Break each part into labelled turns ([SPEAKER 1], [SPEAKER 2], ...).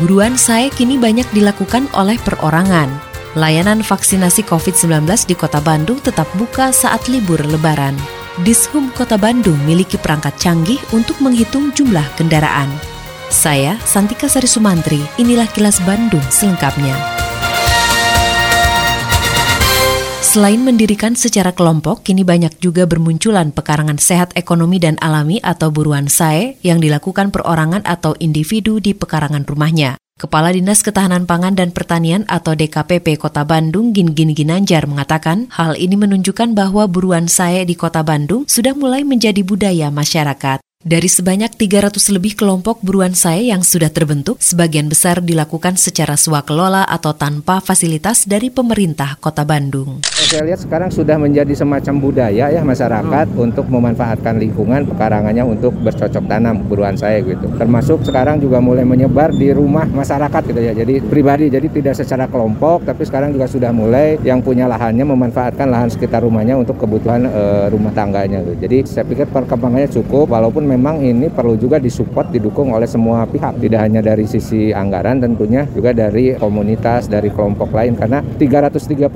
[SPEAKER 1] Buruan saya kini banyak dilakukan oleh perorangan. Layanan vaksinasi COVID-19 di Kota Bandung tetap buka saat libur lebaran. Dishub Kota Bandung miliki perangkat canggih untuk menghitung jumlah kendaraan. Saya, Santika Sari Sumantri, inilah kilas Bandung selengkapnya. Selain mendirikan secara kelompok, kini banyak juga bermunculan pekarangan sehat ekonomi dan alami atau buruan SAE yang dilakukan perorangan atau individu di pekarangan rumahnya. Kepala Dinas Ketahanan Pangan dan Pertanian atau DKPP Kota Bandung Gin Gin Ginanjar mengatakan hal ini menunjukkan bahwa buruan SAE di Kota Bandung sudah mulai menjadi budaya masyarakat. Dari sebanyak 300 lebih kelompok buruan saya yang sudah terbentuk, sebagian besar dilakukan secara swakelola atau tanpa fasilitas dari pemerintah Kota Bandung.
[SPEAKER 2] Saya lihat sekarang sudah menjadi semacam budaya ya masyarakat hmm. untuk memanfaatkan lingkungan pekarangannya untuk bercocok tanam buruan saya gitu. Termasuk sekarang juga mulai menyebar di rumah masyarakat gitu ya. Jadi pribadi, jadi tidak secara kelompok, tapi sekarang juga sudah mulai yang punya lahannya memanfaatkan lahan sekitar rumahnya untuk kebutuhan e, rumah tangganya. Gitu. Jadi saya pikir perkembangannya cukup, walaupun memang ini perlu juga disupport, didukung oleh semua pihak. Tidak hanya dari sisi anggaran tentunya, juga dari komunitas, dari kelompok lain. Karena 335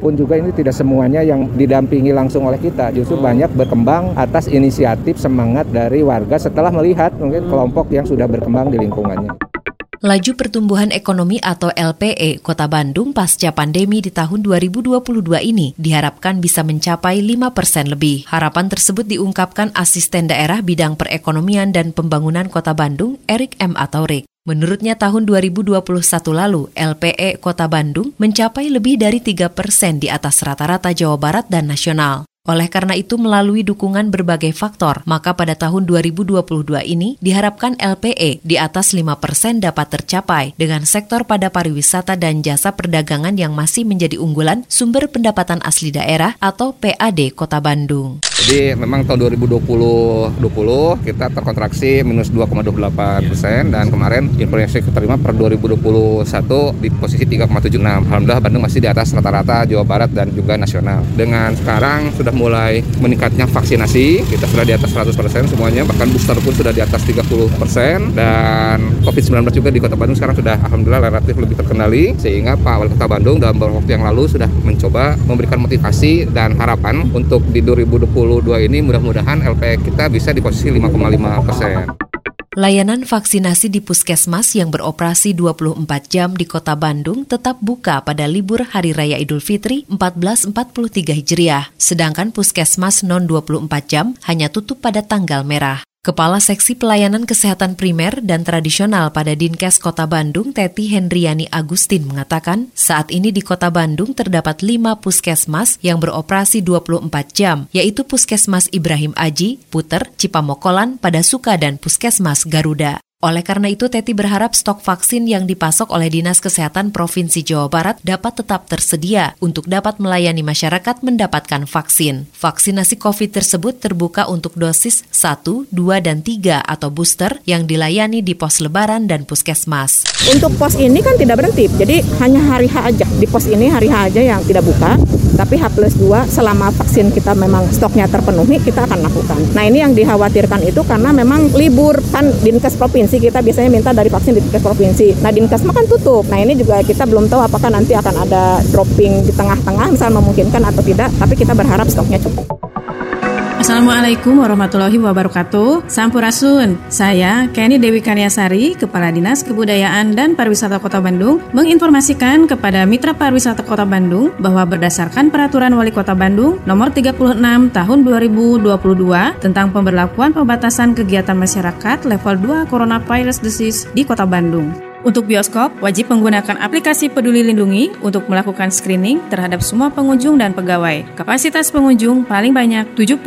[SPEAKER 2] pun juga ini tidak semuanya yang didampingi langsung oleh kita. Justru hmm. banyak berkembang atas inisiatif semangat dari warga setelah melihat mungkin kelompok yang sudah berkembang di lingkungannya.
[SPEAKER 3] Laju pertumbuhan ekonomi atau LPE Kota Bandung pasca pandemi di tahun 2022 ini diharapkan bisa mencapai 5 persen lebih. Harapan tersebut diungkapkan Asisten Daerah Bidang Perekonomian dan Pembangunan Kota Bandung, Erik M. Ataurik. Menurutnya tahun 2021 lalu, LPE Kota Bandung mencapai lebih dari 3 persen di atas rata-rata Jawa Barat dan nasional. Oleh karena itu, melalui dukungan berbagai faktor, maka pada tahun 2022 ini diharapkan LPE di atas 5 persen dapat tercapai dengan sektor pada pariwisata dan jasa perdagangan yang masih menjadi unggulan sumber pendapatan asli daerah atau PAD Kota Bandung.
[SPEAKER 2] Jadi memang tahun 2020 20 kita terkontraksi minus 2,28 persen dan kemarin informasi keterima per 2021 di posisi 3,76. Alhamdulillah Bandung masih di atas rata-rata Jawa Barat dan juga nasional. Dengan sekarang sudah mulai meningkatnya vaksinasi, kita sudah di atas 100% semuanya, bahkan booster pun sudah di atas 30% dan COVID-19 juga di Kota Bandung sekarang sudah alhamdulillah relatif lebih terkendali sehingga Pak Wali Kota Bandung dalam beberapa waktu yang lalu sudah mencoba memberikan motivasi dan harapan untuk di 2022 ini mudah-mudahan LP kita bisa di posisi 5,5 persen.
[SPEAKER 3] Layanan vaksinasi di puskesmas yang beroperasi 24 jam di kota Bandung tetap buka pada libur Hari Raya Idul Fitri 1443 Hijriah, sedangkan puskesmas non 24 jam hanya tutup pada tanggal merah. Kepala Seksi Pelayanan Kesehatan Primer dan Tradisional pada Dinkes Kota Bandung, Teti Hendriani Agustin mengatakan, saat ini di Kota Bandung terdapat lima puskesmas yang beroperasi 24 jam, yaitu Puskesmas Ibrahim Aji, Puter, Cipamokolan, Padasuka, dan Puskesmas Garuda. Oleh karena itu, Teti berharap stok vaksin yang dipasok oleh Dinas Kesehatan Provinsi Jawa Barat dapat tetap tersedia untuk dapat melayani masyarakat mendapatkan vaksin. Vaksinasi COVID tersebut terbuka untuk dosis 1, 2, dan 3 atau booster yang dilayani di pos lebaran dan puskesmas.
[SPEAKER 4] Untuk pos ini kan tidak berhenti, jadi hanya hari H aja. Di pos ini hari H aja yang tidak buka, tapi H plus 2 selama vaksin kita memang stoknya terpenuhi, kita akan lakukan. Nah ini yang dikhawatirkan itu karena memang libur kan Dinkes Provinsi kita biasanya minta dari vaksin di tingkat provinsi. Nah Dinkes kan tutup. Nah ini juga kita belum tahu apakah nanti akan ada dropping di tengah-tengah misal memungkinkan atau tidak. Tapi kita berharap stoknya cukup.
[SPEAKER 5] Assalamualaikum warahmatullahi wabarakatuh. Sampurasun. Saya Kenny Dewi Karyasari, Kepala Dinas Kebudayaan dan Pariwisata Kota Bandung, menginformasikan kepada Mitra Pariwisata Kota Bandung bahwa berdasarkan Peraturan Wali Kota Bandung Nomor 36 Tahun 2022 tentang pemberlakuan pembatasan kegiatan masyarakat level 2 Coronavirus Disease di Kota Bandung. Untuk bioskop, wajib menggunakan aplikasi Peduli Lindungi untuk melakukan screening terhadap semua pengunjung dan pegawai. Kapasitas pengunjung paling banyak 75%.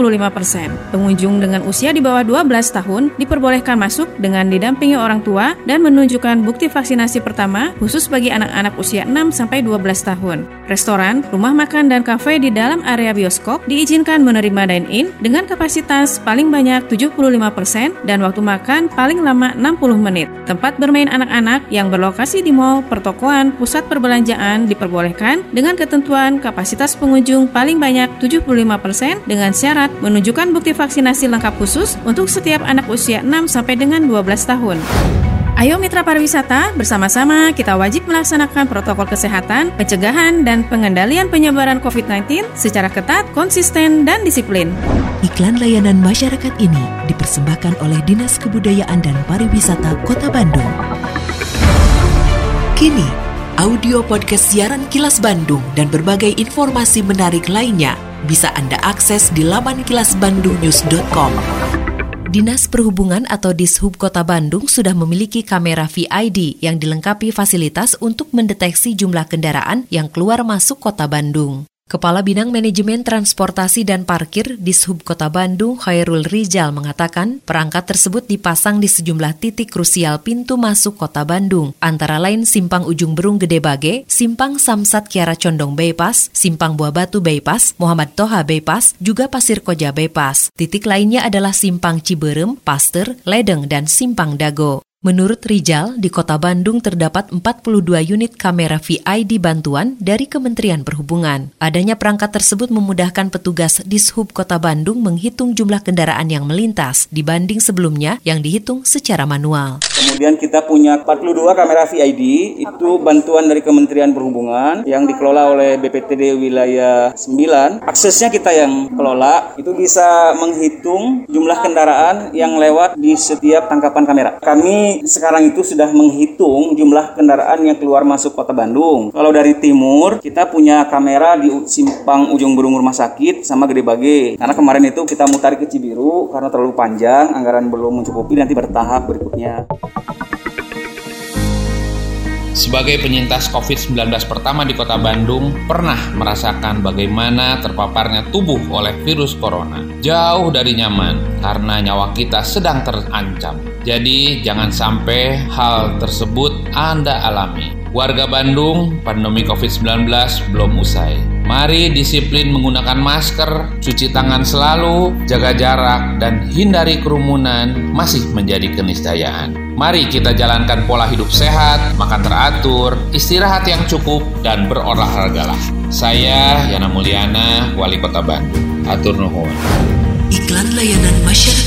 [SPEAKER 5] Pengunjung dengan usia di bawah 12 tahun diperbolehkan masuk dengan didampingi orang tua dan menunjukkan bukti vaksinasi pertama khusus bagi anak-anak usia 6 sampai 12 tahun. Restoran, rumah makan dan kafe di dalam area bioskop diizinkan menerima dine-in dengan kapasitas paling banyak 75% dan waktu makan paling lama 60 menit. Tempat bermain anak-anak yang berlokasi di mall, pertokoan, pusat perbelanjaan diperbolehkan dengan ketentuan kapasitas pengunjung paling banyak 75% dengan syarat menunjukkan bukti vaksinasi lengkap khusus untuk setiap anak usia 6 sampai dengan 12 tahun. Ayo mitra pariwisata, bersama-sama kita wajib melaksanakan protokol kesehatan, pencegahan, dan pengendalian penyebaran COVID-19 secara ketat, konsisten, dan disiplin.
[SPEAKER 1] Iklan layanan masyarakat ini dipersembahkan oleh Dinas Kebudayaan dan Pariwisata Kota Bandung. Kini, audio podcast siaran Kilas Bandung dan berbagai informasi menarik lainnya bisa Anda akses di laman kilasbandungnews.com. Dinas Perhubungan atau Dishub Kota Bandung sudah memiliki kamera VID yang dilengkapi fasilitas untuk mendeteksi jumlah kendaraan yang keluar masuk Kota Bandung. Kepala Bidang Manajemen Transportasi dan Parkir di Sub Kota Bandung, Khairul Rizal mengatakan perangkat tersebut dipasang di sejumlah titik krusial pintu masuk Kota Bandung, antara lain Simpang Ujung Berung Gede Bage, Simpang Samsat Kiara Condong Bypass, Simpang Buah Batu Bypass, Muhammad Toha Bypass, juga Pasir Koja Bypass. Titik lainnya adalah Simpang Ciberem, Paster, Ledeng, dan Simpang Dago. Menurut Rijal, di kota Bandung terdapat 42 unit kamera VID bantuan dari Kementerian Perhubungan. Adanya perangkat tersebut memudahkan petugas di Dishub Kota Bandung menghitung jumlah kendaraan yang melintas dibanding sebelumnya yang dihitung secara manual.
[SPEAKER 6] Kemudian kita punya 42 kamera VID, itu bantuan dari Kementerian Perhubungan yang dikelola oleh BPTD wilayah 9. Aksesnya kita yang kelola, itu bisa menghitung jumlah kendaraan yang lewat di setiap tangkapan kamera. Kami sekarang itu sudah menghitung jumlah kendaraan yang keluar masuk kota Bandung. Kalau dari timur, kita punya kamera di simpang ujung burung rumah sakit sama Gede Bage. Karena kemarin itu kita mutar ke Cibiru karena terlalu panjang, anggaran belum mencukupi, nanti bertahap berikutnya.
[SPEAKER 7] Sebagai penyintas COVID-19 pertama di kota Bandung, pernah merasakan bagaimana terpaparnya tubuh oleh virus corona. Jauh dari nyaman, karena nyawa kita sedang terancam. Jadi jangan sampai hal tersebut Anda alami. Warga Bandung, pandemi COVID-19 belum usai. Mari disiplin menggunakan masker, cuci tangan selalu, jaga jarak, dan hindari kerumunan masih menjadi keniscayaan. Mari kita jalankan pola hidup sehat, makan teratur, istirahat yang cukup, dan berolahragalah. Saya Yana Mulyana, Wali Kota Bandung. Atur nuhun.
[SPEAKER 1] Iklan layanan masyarakat